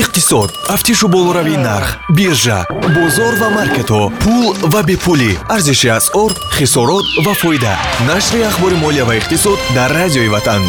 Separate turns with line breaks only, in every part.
иқтисод тафтишу болоравии нарх биржа бозор ва маркетҳо пул ва бепулӣ. Арзиши асъор хисорот ва фоида. Нашри ахбори молия ва иқтисод дар радиои ватан.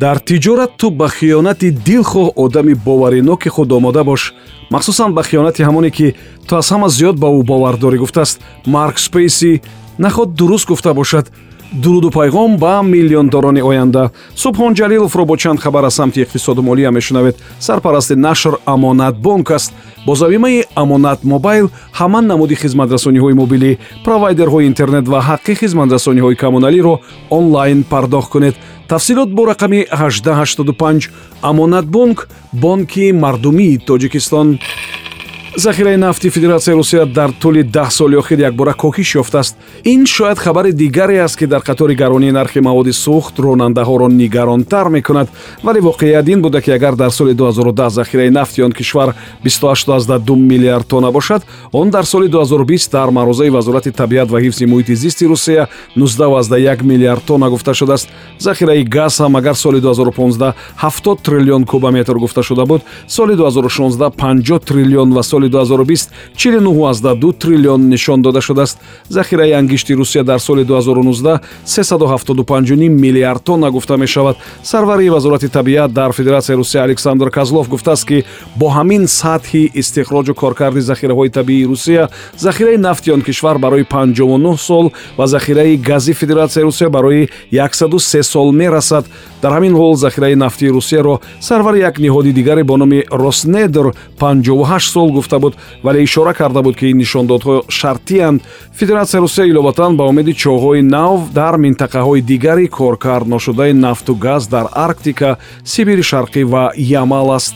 Дар тиҷорат ту ба хиёнати дилхоҳ одами бовариноки худ омода бош. Махсусан ба хиёнати ҳамоне ки ту аз ҳама зиёд ба ӯ бовардорӣ гуфтааст марк спейси наход дуруст гуфта бошад дуруду пайғом ба миллиондорони оянда. Субҳон ҷалиловро бо чанд хабар аз самти иқтисоду молия мешунавед. Сарпарасти нашр амонатбонк аст. Бо замимаи амонат мобайл ҳама намуди хизматрасониҳои мобилӣ провайдерҳои интернет ва ҳаққи хизматрасониҳои коммуналиро онлайн пардохт кунед. Тафсилот бо рақами 1885 амонатбонк бонки мардумии тоҷикистон захираи нафти федератсияи русия дар тӯли даҳ соли охир якбора кохиш ёфтааст. Ин шояд хабари дигаре аст ки дар қатори гаронии нархи маводи сӯхт ронандаҳоро нигаронтар мекунад. Вале воқеият ин буда ки агар дар соли 2010 захираи нафти он кишвар 28 миллиард тонна бошад он дар соли 2020 дар маърузаи вазорати табиат ва ҳифзи муҳити зисти русия 19 миллиард тонна гуфта шудааст. Захираи газ ҳам агар соли 2015 70 триллион кубометр гуфта шуда буд соли 2016 50 триллион ва соли 2020 49 триллион нишон дода шудааст. Захираи ангишти русия дар соли 2019 375 миллиард тонна гуфта мешавад. Сарварии вазорати табиат дар федератсияи русия александр козлов гуфтааст ки бо ҳамин сатҳи истихроҷу коркарди захираҳои табиии русия захираи нафти он кишвар барои 59 сол ва захираи гази федератсияи русия барои 103 сол мерасад. Дар ҳамин ҳол захираи нафтии русияро сарвари як ниҳоди дигаре бо номи роснедр 58 сол гуфта буд вале ишора карда буд ки ин нишондодҳо шартианд федератсияи русия иловатан ба умеди чоҳҳои нав дар минтақаҳои дигари коркард ношудаи нафту газ дар арктика сибири шарқӣ ва ямал аст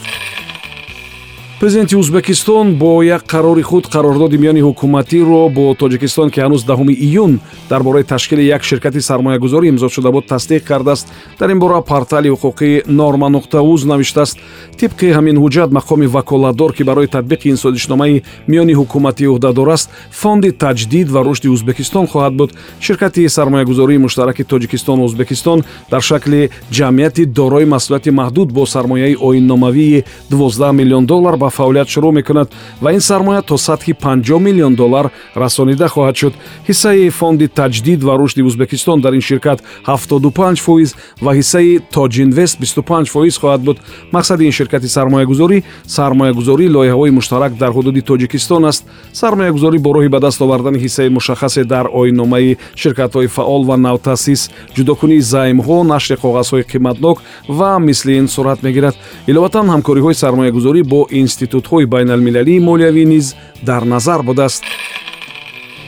президенти ӯзбекистон бо як қарори худ қарордоди миёни ҳукуматиро бо тоҷикистон ки ҳанӯз даҳуми июн дар бораи ташкили як ширкати сармоягузорӣ имзод шуда буд тасдиқ кардааст дар ин бора портали ҳуқуқи норма нуқтауз навиштааст. Тибқи ҳамин ҳуҷҷат мақоми ваколатдор ки барои татбиқи ин созишномаи миёни ҳукуматӣ уҳдадор аст фонди таҷдид ва рушди ӯзбекистон хоҳад буд. Ширкати сармоягузории муштараки тоҷикистону ӯзбекистон дар шакли ҷамъияти дорои масъулияти маҳдуд бо сармояи оинномавии 12 миллион доллар ба фаъолият шурӯъ мекунад ва ин сармоя то сатҳи 50 миллион доллар расонида хоҳад шуд. Ҳиссаи фонди таҷдид ва рушди ӯзбекистон дар ин ширкат 75 фоиз ва ҳиссаи тоҷинвест 25 фоиз хоҳад буд. Мақсади ин ширкати сармоягузорӣ сармоягузории лоиҳаҳои муштарак дар ҳудуди тоҷикистон аст. Сармоягузорӣ бо роҳи ба даст овардани ҳиссаи мушаххасе дар оинномаи ширкатҳои фаъол ва навтаъсис ҷудокунии займҳо нашри коғазҳои қиматнок ва мисли ин сурат мегирад. Иловатан ҳамкориҳои сармоягузорӣ бо институт институтҳои байналмилалии молиявӣ низ дар назар будааст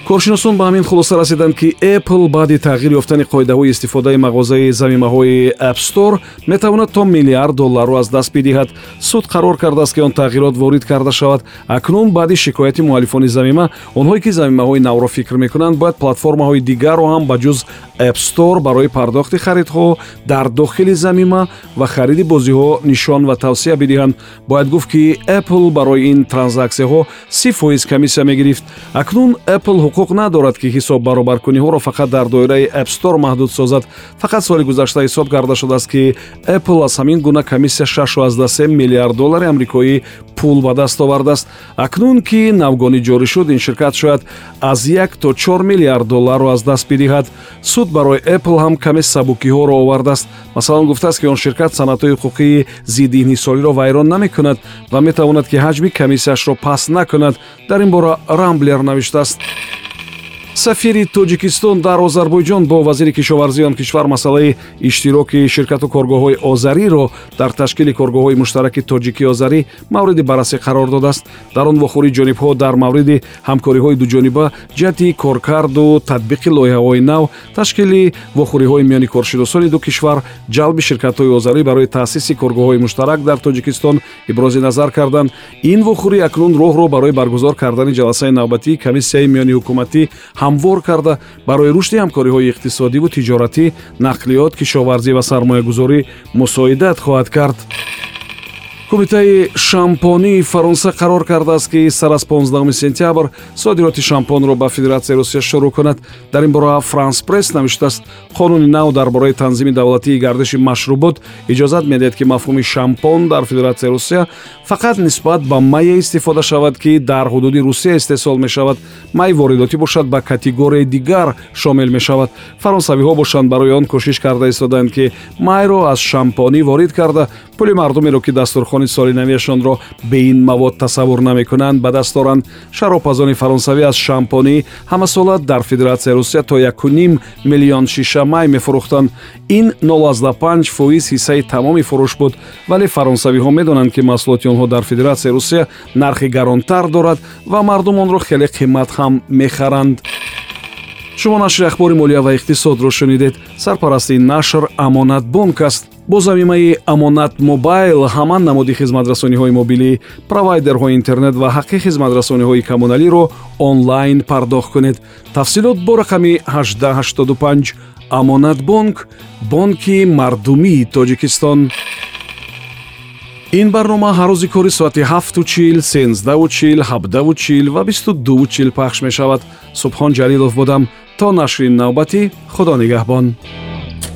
коршиносон ба ҳамин хулоса расиданд ки apple баъди тағйир ёфтани қоидаҳои истифодаи мағозаи замимаҳои app store метавонад то миллиард долларро аз даст бидиҳад. Суд қарор кардааст ки он тағйирот ворид карда шавад. Акнун баъди шикояти муаллифони замима онҳое ки замимаҳои навро фикр мекунанд бояд платформаҳои дигарро ҳам ба ҷуз app store барои пардохти харидҳо дар дохили замима ва хариди бозиҳо нишон ва тавсия бидиҳанд. Бояд гуфт ки apple барои ин транзаксияҳо си фоиз комиссия мегирифт. Акнун apple ҳуқуқ надорад ки ҳисоб баробаркуниҳоро фақат дар доираи store маҳдуд созад. Фақат соли гузашта ҳисоб карда шудааст ки apple аз ҳамин гуна комиссия 63 миллиард доллари амрикоӣ пул ба даст овардааст. Акнун ки навгонӣ ҷорӣ шуд ин ширкат шояд аз 1 то 4 миллиард долларро аз даст бидиҳад. Суд барои apple ҳам каме сабукиҳоро овардааст. Масалан гуфтааст ки он ширкат санадҳои ҳуқуқии зидди инҳисориро вайрон намекунад ва метавонад ки ҳаҷми комиссияшро паст накунад. Дар ин бора рамблер навиштааст сафири тоҷикистон дар озарбойҷон бо вазири кишоварзии он кишвар масъалаи иштироки ширкату коргоҳҳои озариро дар ташкили коргоҳҳои муштараки тоҷикӣ озарӣ мавриди баррасӣ қарор додааст. Дар он вохӯрии ҷонибҳо дар мавриди ҳамкориҳои дуҷониба ҷиҳати коркарду татбиқи лоиҳаҳои нав ташкили вохӯриҳои миёни коршиносони ду кишвар ҷалби ширкатҳои озарӣ барои таъсиси коргоҳҳои муштарак дар тоҷикистон ибрози назар карданд. Ин вохӯрӣ акнун роҳро барои баргузор кардани ҷаласаи навбатии комиссияи миёни ҳукуматӣ ҳамвор карда барои рушди ҳамкориҳои иқтисодиву тиҷоратӣ нақлиёт кишоварзӣ ва сармоягузорӣ мусоидат хоҳад кард кумитаи шампонии фаронса қарор кардааст ки сар аз 15 сентябр содироти шампонро ба федератсияи русия шурӯъ кунад. Дар ин бора франс пресс навиштааст. Қонуни нав дар бораи танзими давлатии гардиши машрубот иҷозат медиҳад ки мафҳуми шампон дар федератсияи русия фақат нисбат ба майе истифода шавад ки дар ҳудуди русия истеҳсол мешавад. Май воридотӣ бошад ба категорияи дигар шомил мешавад. Фаронсавиҳо бошанд барои он кӯшиш карда истоданд ки майро аз шампонӣ ворид карда. Пули мардумеро ки дастурхони ҷавони солинавиашонро бе ин мавод тасаввур намекунанд. Ба даст доранд шаробпазони фаронсавӣ аз шампонӣ ҳамасола дар федератсияи русия то 1 миллион шиша май мефурӯхтанд. Ин 05 фоиз ҳиссаи тамоми фурӯш буд вале фаронсавиҳо медонанд ки маҳсулоти онҳо дар федератсияи русия нархи гаронтар дорад ва мардум онро хеле қимат ҳам мехаранд. Шумо нашри ахбори молия ва иқтисодро шунидед. Сарпарасти нашр амонатбонк аст бо замимаи амонат мобайл ҳама намуди хизматрасониҳои мобилӣ провайдерҳои интернет ва ҳаққи хизматрасониҳои коммуналиро онлайн пардохт кунед. Тафсилот бо рақами 1885 амонатбонк бонки мардумии тоҷикистон. Ин барнома ҳар рӯзи кори соати 7чил 13чил 17чил ва 22чил пахш мешавад. Субҳон ҷалилов будам. То нашри навбатӣ худо нигаҳбон